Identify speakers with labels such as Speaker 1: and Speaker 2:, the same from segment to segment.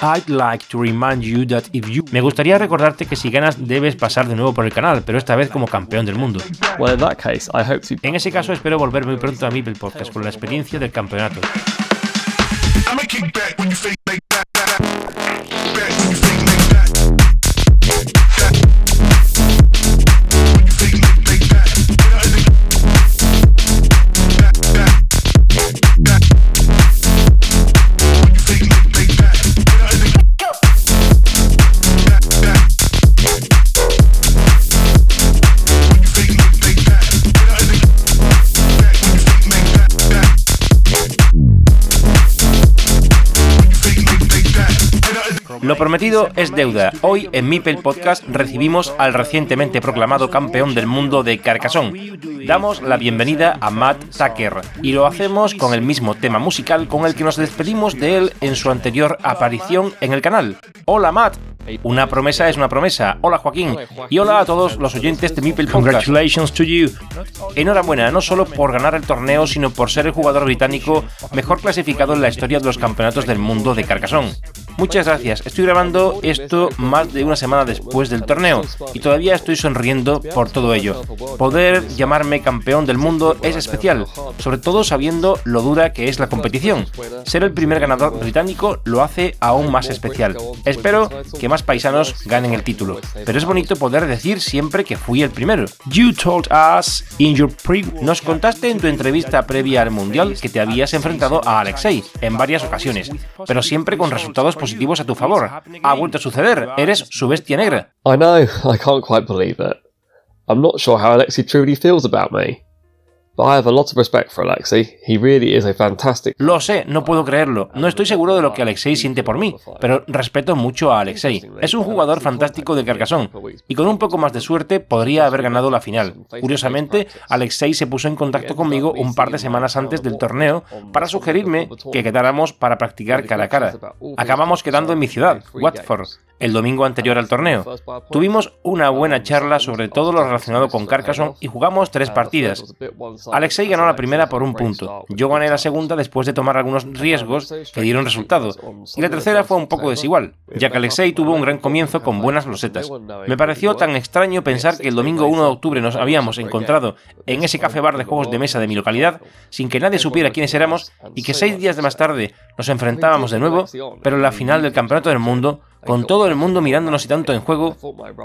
Speaker 1: I'd like to remind you that if you... Me gustaría recordarte que si ganas debes pasar de nuevo por el canal, pero esta vez como campeón del mundo.
Speaker 2: Well, in that case, I hope to...
Speaker 1: En ese caso espero volver muy pronto a Meeple Podcast con la experiencia del campeonato. Prometido es deuda. Hoy en Mipel Podcast recibimos al recientemente proclamado campeón del mundo de Carcassonne. Damos la bienvenida a Matt Tucker y lo hacemos con el mismo tema musical con el que nos despedimos de él en su anterior aparición en el canal. Hola Matt. Una promesa es una promesa. Hola Joaquín. Y hola a todos los oyentes de Mipel Podcast. Congratulations to you. Enhorabuena, no solo por ganar el torneo, sino por ser el jugador británico mejor clasificado en la historia de los campeonatos del mundo de Carcassonne. Muchas gracias. Estoy grabando esto más de una semana después del torneo y todavía estoy sonriendo por todo ello. Poder llamarme campeón del mundo es especial, sobre todo sabiendo lo dura que es la competición. Ser el primer ganador británico lo hace aún más especial. Espero que más paisanos ganen el título, pero es bonito poder decir siempre que fui el primero. You told us in your pre Nos contaste en tu entrevista previa al Mundial que te habías enfrentado a Alexei en varias ocasiones, pero siempre con resultados positivos
Speaker 2: I know, I can't quite believe it. I'm not sure how Alexei truly feels about me.
Speaker 1: Lo sé, no puedo creerlo. No estoy seguro de lo que Alexei siente por mí, pero respeto mucho a Alexei. Es un jugador fantástico de Carcassonne, y con un poco más de suerte podría haber ganado la final. Curiosamente, Alexei se puso en contacto conmigo un par de semanas antes del torneo para sugerirme que quedáramos para practicar cara a cara. Acabamos quedando en mi ciudad, Watford, el domingo anterior al torneo. Tuvimos una buena charla sobre todo lo relacionado con Carcassonne y jugamos tres partidas. Alexei ganó la primera por un punto. Yo gané la segunda después de tomar algunos riesgos que dieron resultado. Y la tercera fue un poco desigual, ya que Alexei tuvo un gran comienzo con buenas losetas. Me pareció tan extraño pensar que el domingo 1 de octubre nos habíamos encontrado en ese café bar de juegos de mesa de mi localidad, sin que nadie supiera quiénes éramos, y que seis días de más tarde nos enfrentábamos de nuevo, pero en la final del Campeonato del Mundo con todo el mundo mirándonos y tanto en juego,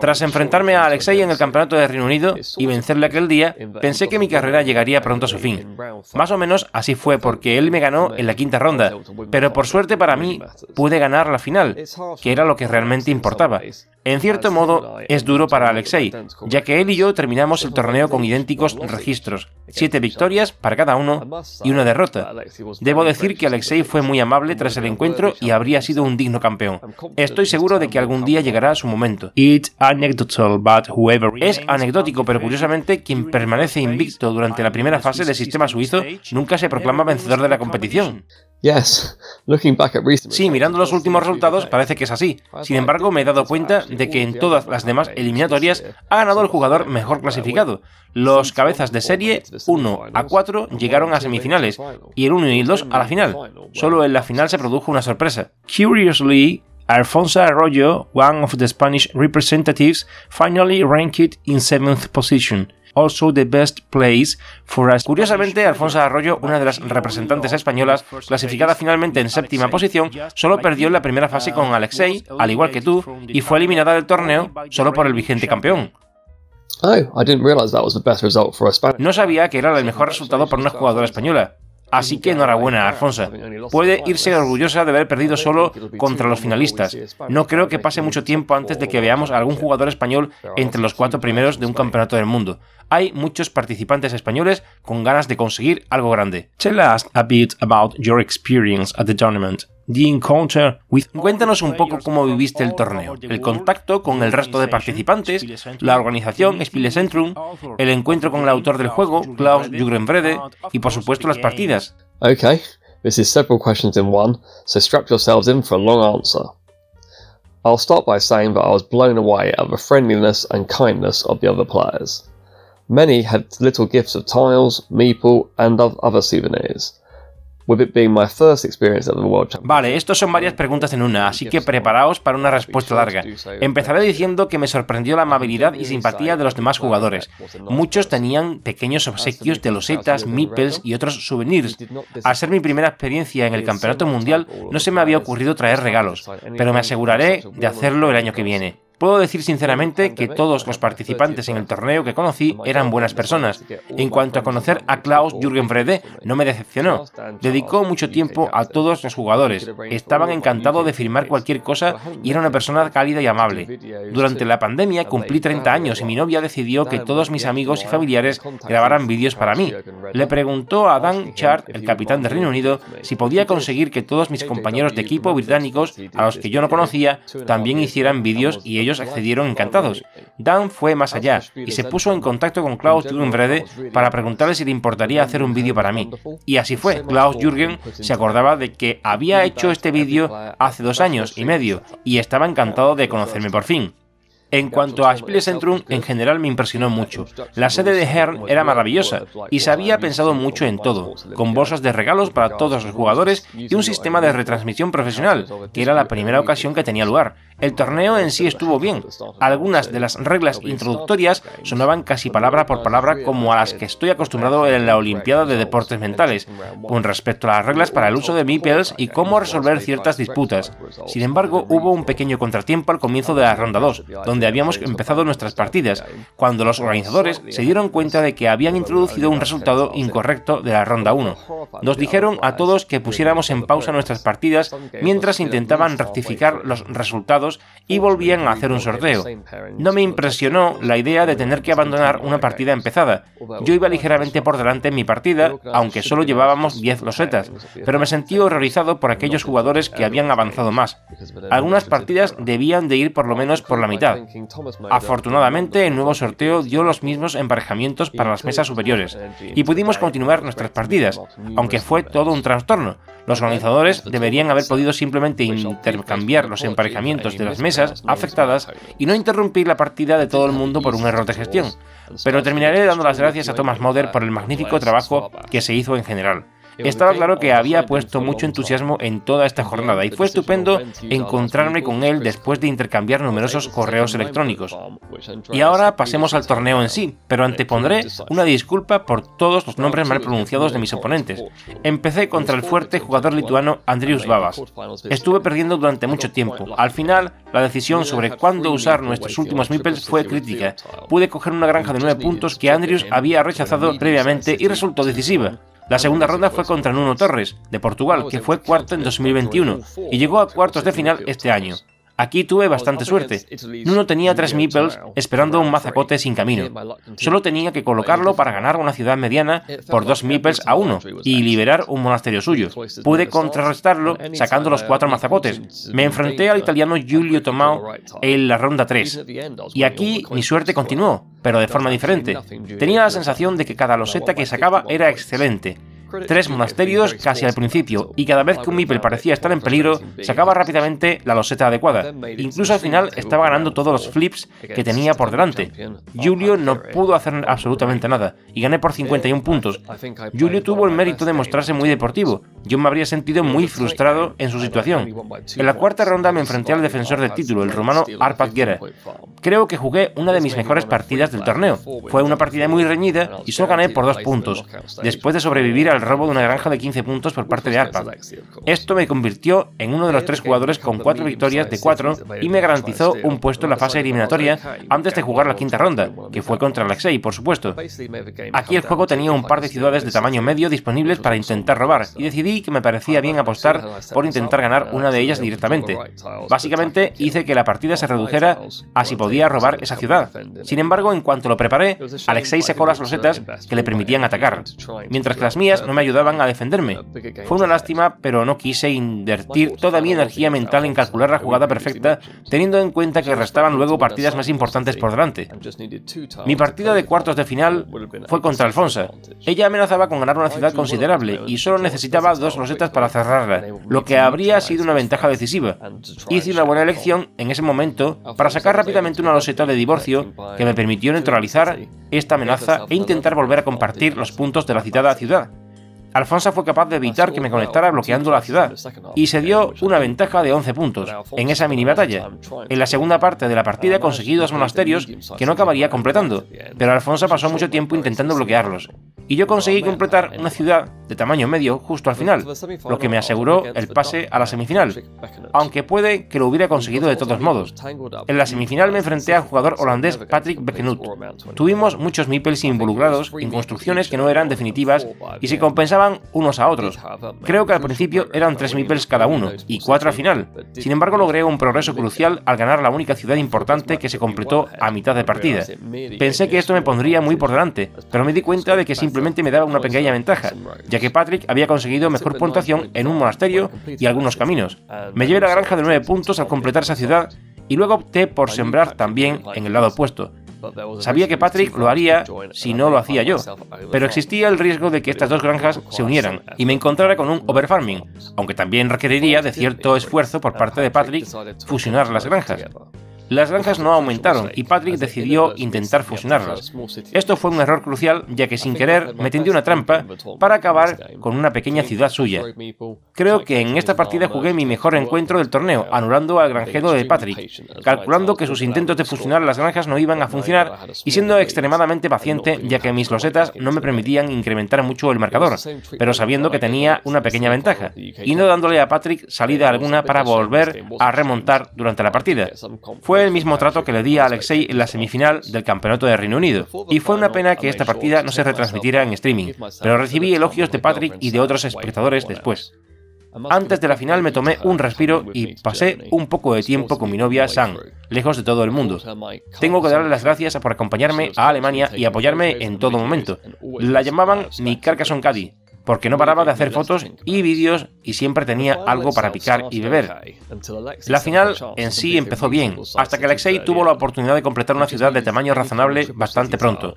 Speaker 1: tras enfrentarme a Alexei en el campeonato de Reino Unido y vencerle aquel día, pensé que mi carrera llegaría pronto a su fin. Más o menos así fue porque él me ganó en la quinta ronda, pero por suerte para mí pude ganar la final, que era lo que realmente importaba. En cierto modo, es duro para Alexei, ya que él y yo terminamos el torneo con idénticos registros, siete victorias para cada uno y una derrota. Debo decir que Alexei fue muy amable tras el encuentro y habría sido un digno campeón. Estoy seguro de que algún día llegará su momento. It's anecdotal, but whoever... Es anecdótico, pero curiosamente quien permanece invicto durante la primera fase del sistema suizo nunca se proclama vencedor de la competición.
Speaker 2: Yes, looking back at recent.
Speaker 1: Sí, mirando los últimos resultados parece que es así. Sin embargo, me he dado cuenta de que en todas las demás eliminatorias ha ganado el jugador mejor clasificado. Los cabezas de serie 1 a 4 llegaron a semifinales y el 1 y el 2 a la final. Solo en la final se produjo una sorpresa. Curiously, Alfonso Arroyo, one of the Spanish representatives, finally ranked in seventh position. Also the best place for us. Curiosamente, Alfonso Arroyo, una de las representantes españolas, clasificada finalmente en séptima posición, solo perdió en la primera fase con Alexei, al igual que tú, y fue eliminada del torneo solo por el vigente campeón.
Speaker 2: Oh.
Speaker 1: No sabía que era el mejor resultado para una jugadora española. Así que enhorabuena, Alfonso. Puede irse orgullosa de haber perdido solo contra los finalistas. No creo que pase mucho tiempo antes de que veamos a algún jugador español entre los cuatro primeros de un campeonato del mundo. Hay muchos participantes españoles con ganas de conseguir algo grande. Tell us a bit about your experience at the tournament. The encounter with... Cuéntanos un poco cómo viviste el torneo, el contacto con el resto de participantes, la organización Spielezentrum, el encuentro con el autor del juego, Klaus Jugenbrede, y por supuesto las partidas.
Speaker 2: Okay, this is several questions in one, so strap yourselves in for a long answer. I'll start by saying that I was blown away at the friendliness and kindness of the other players. Many had little gifts of tiles, meeple, and of other souvenirs.
Speaker 1: Vale, estos son varias preguntas en una, así que preparaos para una respuesta larga. Empezaré diciendo que me sorprendió la amabilidad y simpatía de los demás jugadores. Muchos tenían pequeños obsequios de losetas, meeples y otros souvenirs. Al ser mi primera experiencia en el Campeonato Mundial, no se me había ocurrido traer regalos, pero me aseguraré de hacerlo el año que viene. Puedo decir sinceramente que todos los participantes en el torneo que conocí eran buenas personas. En cuanto a conocer a Klaus Jürgen Frede, no me decepcionó. Dedicó mucho tiempo a todos los jugadores. Estaban encantados de firmar cualquier cosa y era una persona cálida y amable. Durante la pandemia cumplí 30 años y mi novia decidió que todos mis amigos y familiares grabaran vídeos para mí. Le preguntó a Dan Chart, el capitán de Reino Unido, si podía conseguir que todos mis compañeros de equipo británicos, a los que yo no conocía, también hicieran vídeos y ellos accedieron encantados. Dan fue más allá y se puso en contacto con Klaus Jürgen Frede para preguntarle si le importaría hacer un vídeo para mí. Y así fue. Klaus Jürgen se acordaba de que había hecho este vídeo hace dos años y medio y estaba encantado de conocerme por fin. En cuanto a Spielezentrum, en general me impresionó mucho. La sede de Hern era maravillosa y se había pensado mucho en todo, con bolsas de regalos para todos los jugadores y un sistema de retransmisión profesional, que era la primera ocasión que tenía lugar. El torneo en sí estuvo bien. Algunas de las reglas introductorias sonaban casi palabra por palabra como a las que estoy acostumbrado en la Olimpiada de Deportes Mentales, con respecto a las reglas para el uso de meeples y cómo resolver ciertas disputas. Sin embargo, hubo un pequeño contratiempo al comienzo de la ronda 2, donde habíamos empezado nuestras partidas, cuando los organizadores se dieron cuenta de que habían introducido un resultado incorrecto de la ronda 1. Nos dijeron a todos que pusiéramos en pausa nuestras partidas mientras intentaban rectificar los y volvían a hacer un sorteo. No me impresionó la idea de tener que abandonar una partida empezada. Yo iba ligeramente por delante en mi partida, aunque solo llevábamos 10 losetas, pero me sentí horrorizado por aquellos jugadores que habían avanzado más. Algunas partidas debían de ir por lo menos por la mitad. Afortunadamente, el nuevo sorteo dio los mismos emparejamientos para las mesas superiores y pudimos continuar nuestras partidas, aunque fue todo un trastorno. Los organizadores deberían haber podido simplemente intercambiar los emparejamientos de las mesas afectadas y no interrumpir la partida de todo el mundo por un error de gestión. Pero terminaré dando las gracias a Thomas Moder por el magnífico trabajo que se hizo en general. Estaba claro que había puesto mucho entusiasmo en toda esta jornada y fue estupendo encontrarme con él después de intercambiar numerosos correos electrónicos. Y ahora pasemos al torneo en sí, pero antepondré una disculpa por todos los nombres mal pronunciados de mis oponentes. Empecé contra el fuerte jugador lituano Andrius Babas. Estuve perdiendo durante mucho tiempo. Al final, la decisión sobre cuándo usar nuestros últimos meeples fue crítica. Pude coger una granja de 9 puntos que Andrius había rechazado previamente y resultó decisiva. La segunda ronda fue contra Nuno Torres, de Portugal, que fue cuarto en 2021 y llegó a cuartos de final este año. Aquí tuve bastante suerte. Nuno tenía tres meeples esperando un mazacote sin camino. Solo tenía que colocarlo para ganar una ciudad mediana por dos meeples a uno y liberar un monasterio suyo. Pude contrarrestarlo sacando los cuatro mazacotes. Me enfrenté al italiano Giulio Tomao en la ronda 3. Y aquí mi suerte continuó, pero de forma diferente. Tenía la sensación de que cada loseta que sacaba era excelente tres monasterios casi al principio, y cada vez que un Mipel parecía estar en peligro, sacaba rápidamente la loseta adecuada. Incluso al final estaba ganando todos los flips que tenía por delante. Julio no pudo hacer absolutamente nada, y gané por 51 puntos. Julio tuvo el mérito de mostrarse muy deportivo. Yo me habría sentido muy frustrado en su situación. En la cuarta ronda me enfrenté al defensor del título, el rumano Arpad Guerra. Creo que jugué una de mis mejores partidas del torneo. Fue una partida muy reñida y solo gané por dos puntos, después de sobrevivir al robo de una granja de 15 puntos por parte de Arpad. Esto me convirtió en uno de los tres jugadores con cuatro victorias de cuatro y me garantizó un puesto en la fase eliminatoria antes de jugar la quinta ronda, que fue contra Alexei, por supuesto. Aquí el juego tenía un par de ciudades de tamaño medio disponibles para intentar robar y decidí que me parecía bien apostar por intentar ganar una de ellas directamente. Básicamente hice que la partida se redujera a si podía robar esa ciudad. Sin embargo, en cuanto lo preparé, Alexei sacó las losetas que le permitían atacar, mientras que las mías no me ayudaban a defenderme. Fue una lástima, pero no quise invertir toda mi energía mental en calcular la jugada perfecta, teniendo en cuenta que restaban luego partidas más importantes por delante. Mi partida de cuartos de final fue contra Alfonso. Ella amenazaba con ganar una ciudad considerable y solo necesitaba dos losetas para cerrarla, lo que habría sido una ventaja decisiva. Hice una buena elección en ese momento para sacar rápidamente una loseta de divorcio que me permitió neutralizar esta amenaza e intentar volver a compartir los puntos de la citada ciudad. Alfonso fue capaz de evitar que me conectara bloqueando la ciudad, y se dio una ventaja de 11 puntos en esa mini batalla. En la segunda parte de la partida conseguí dos monasterios que no acabaría completando, pero Alfonso pasó mucho tiempo intentando bloquearlos. Y yo conseguí completar una ciudad de tamaño medio justo al final, lo que me aseguró el pase a la semifinal, aunque puede que lo hubiera conseguido de todos modos. En la semifinal me enfrenté al jugador holandés Patrick Beckenut. Tuvimos muchos meeples involucrados en construcciones que no eran definitivas y se compensaban unos a otros. Creo que al principio eran tres meeples cada uno y cuatro al final. Sin embargo, logré un progreso crucial al ganar la única ciudad importante que se completó a mitad de partida. Pensé que esto me pondría muy por delante, pero me di cuenta de que simplemente me daba una pequeña ventaja, ya que Patrick había conseguido mejor puntuación en un monasterio y algunos caminos. Me llevé la granja de 9 puntos al completar esa ciudad y luego opté por sembrar también en el lado opuesto. Sabía que Patrick lo haría si no lo hacía yo, pero existía el riesgo de que estas dos granjas se unieran y me encontrara con un overfarming, aunque también requeriría de cierto esfuerzo por parte de Patrick fusionar las granjas. Las granjas no aumentaron y Patrick decidió intentar fusionarlas. Esto fue un error crucial ya que sin querer me tendió una trampa para acabar con una pequeña ciudad suya. Creo que en esta partida jugué mi mejor encuentro del torneo, anulando al granjero de Patrick, calculando que sus intentos de fusionar las granjas no iban a funcionar y siendo extremadamente paciente ya que mis losetas no me permitían incrementar mucho el marcador, pero sabiendo que tenía una pequeña ventaja, y no dándole a Patrick salida alguna para volver a remontar durante la partida. Fue el mismo trato que le di a Alexei en la semifinal del Campeonato de Reino Unido, y fue una pena que esta partida no se retransmitiera en streaming, pero recibí elogios de Patrick y de otros espectadores después. Antes de la final me tomé un respiro y pasé un poco de tiempo con mi novia Sam, lejos de todo el mundo. Tengo que darle las gracias por acompañarme a Alemania y apoyarme en todo momento. La llamaban mi Carcassonne Caddy, porque no paraba de hacer fotos y vídeos y siempre tenía algo para picar y beber. La final en sí empezó bien, hasta que Alexei tuvo la oportunidad de completar una ciudad de tamaño razonable bastante pronto.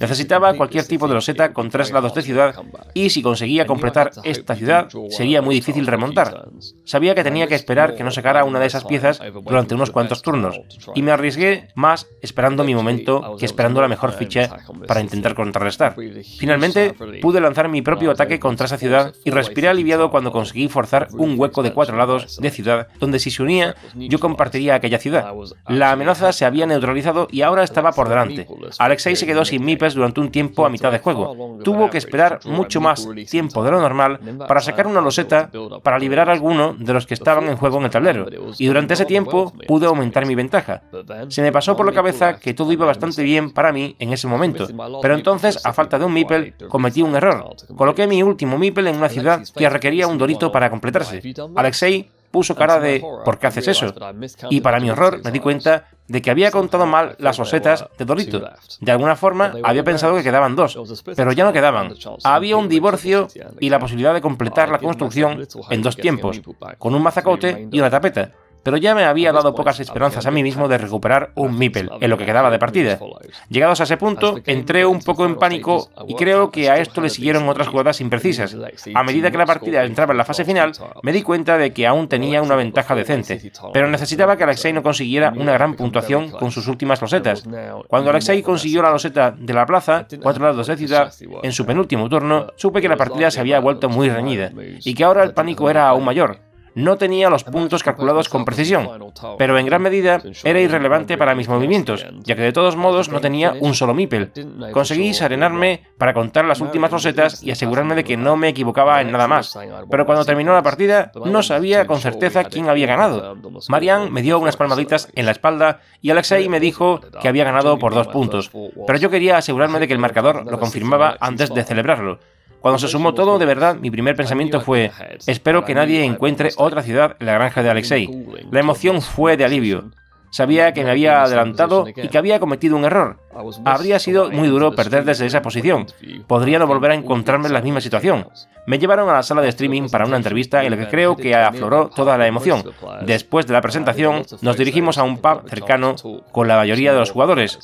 Speaker 1: Necesitaba cualquier tipo de loseta con tres lados de ciudad y si conseguía completar esta ciudad sería muy difícil remontar. Sabía que tenía que esperar que no sacara una de esas piezas durante unos cuantos turnos y me arriesgué más esperando mi momento que esperando la mejor ficha para intentar contrarrestar. Finalmente pude lanzar mi propio ataque contra esa ciudad y respiré aliviado cuando conseguí forzar un hueco de cuatro lados de ciudad donde si se unía yo compartiría aquella ciudad. La amenaza se había neutralizado y ahora estaba por delante. Alexei se quedó sin mipes durante un tiempo a mitad de juego. Tuvo que esperar mucho más tiempo de lo normal para sacar una loseta para liberar a alguno de los que estaban en juego en el tablero. Y durante ese tiempo pude aumentar mi ventaja. Se me pasó por la cabeza que todo iba bastante bien para mí en ese momento, pero entonces, a falta de un Meeple, cometí un error. Coloqué mi último Meeple en una ciudad que requería un dorito para completarse. Alexei puso cara de ¿por qué haces eso? Y para mi horror me di cuenta de que había contado mal las losetas de Dorito. De alguna forma había pensado que quedaban dos, pero ya no quedaban. Había un divorcio y la posibilidad de completar la construcción en dos tiempos, con un mazacote y una tapeta pero ya me había dado pocas esperanzas a mí mismo de recuperar un Mipel en lo que quedaba de partida. Llegados a ese punto, entré un poco en pánico y creo que a esto le siguieron otras jugadas imprecisas. A medida que la partida entraba en la fase final, me di cuenta de que aún tenía una ventaja decente, pero necesitaba que Alexei no consiguiera una gran puntuación con sus últimas losetas. Cuando Alexei consiguió la loseta de la plaza, cuatro lados de ciudad, en su penúltimo turno, supe que la partida se había vuelto muy reñida y que ahora el pánico era aún mayor no tenía los puntos calculados con precisión, pero en gran medida era irrelevante para mis movimientos, ya que de todos modos no tenía un solo mipel. Conseguí serenarme para contar las últimas rosetas y asegurarme de que no me equivocaba en nada más, pero cuando terminó la partida no sabía con certeza quién había ganado. Marianne me dio unas palmaditas en la espalda y Alexei me dijo que había ganado por dos puntos, pero yo quería asegurarme de que el marcador lo confirmaba antes de celebrarlo. Cuando se sumó todo, de verdad, mi primer pensamiento fue, espero que nadie encuentre otra ciudad en la granja de Alexei. La emoción fue de alivio. Sabía que me había adelantado y que había cometido un error. Habría sido muy duro perder desde esa posición. Podría no volver a encontrarme en la misma situación. Me llevaron a la sala de streaming para una entrevista en la que creo que afloró toda la emoción. Después de la presentación, nos dirigimos a un pub cercano con la mayoría de los jugadores.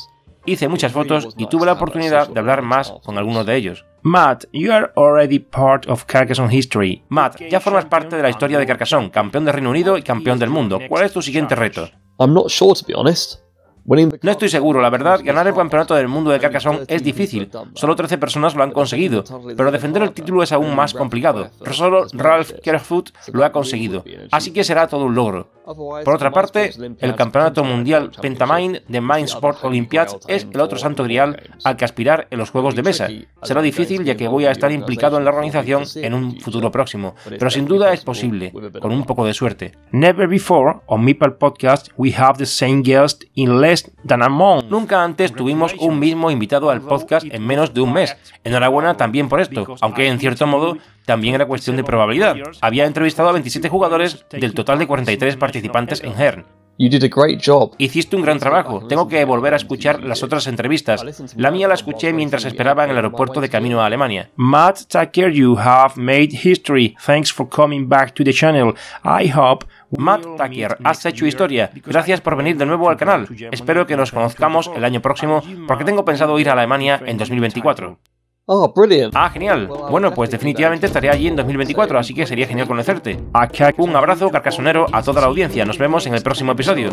Speaker 1: Hice muchas fotos y tuve la oportunidad de hablar más con algunos de ellos. Matt, you are already part of Carcassonne history. Matt, ya formas parte de la historia de Carcassonne, campeón de Reino Unido y campeón del mundo. ¿Cuál es tu siguiente reto?
Speaker 2: I'm not sure to be honest.
Speaker 1: No estoy seguro, la verdad, ganar el campeonato del mundo de Carcassonne es difícil. Solo 13 personas lo han conseguido, pero defender el título es aún más complicado. Solo Ralph Kerfoot lo ha conseguido, así que será todo un logro. Por otra parte, el Campeonato Mundial Pentamine de Mind Sport Olympiads es el otro santo grial al que aspirar en los juegos de mesa. Será difícil ya que voy a estar implicado en la organización en un futuro próximo, pero sin duda es posible, con un poco de suerte. Never before on Meeple Podcast we have the same guest in less than a month. Nunca antes tuvimos un mismo invitado al podcast en menos de un mes. Enhorabuena también por esto, aunque en cierto modo también era cuestión de probabilidad. Había entrevistado a 27 jugadores del total de 43 participantes en Hern. Hiciste un gran trabajo. Tengo que volver a escuchar las otras entrevistas. La mía la escuché mientras esperaba en el aeropuerto de camino a Alemania. Matt Tucker, you have made history. Thanks for coming back to the channel. I hope Matt Tucker, has hecho historia. Gracias por venir de nuevo al canal. Espero que nos conozcamos el año próximo porque tengo pensado ir a Alemania en 2024.
Speaker 2: Oh, brilliant.
Speaker 1: Ah, genial. Bueno, pues definitivamente estaré allí en 2024, así que sería genial conocerte. Un abrazo carcasonero a toda la audiencia. Nos vemos en el próximo episodio.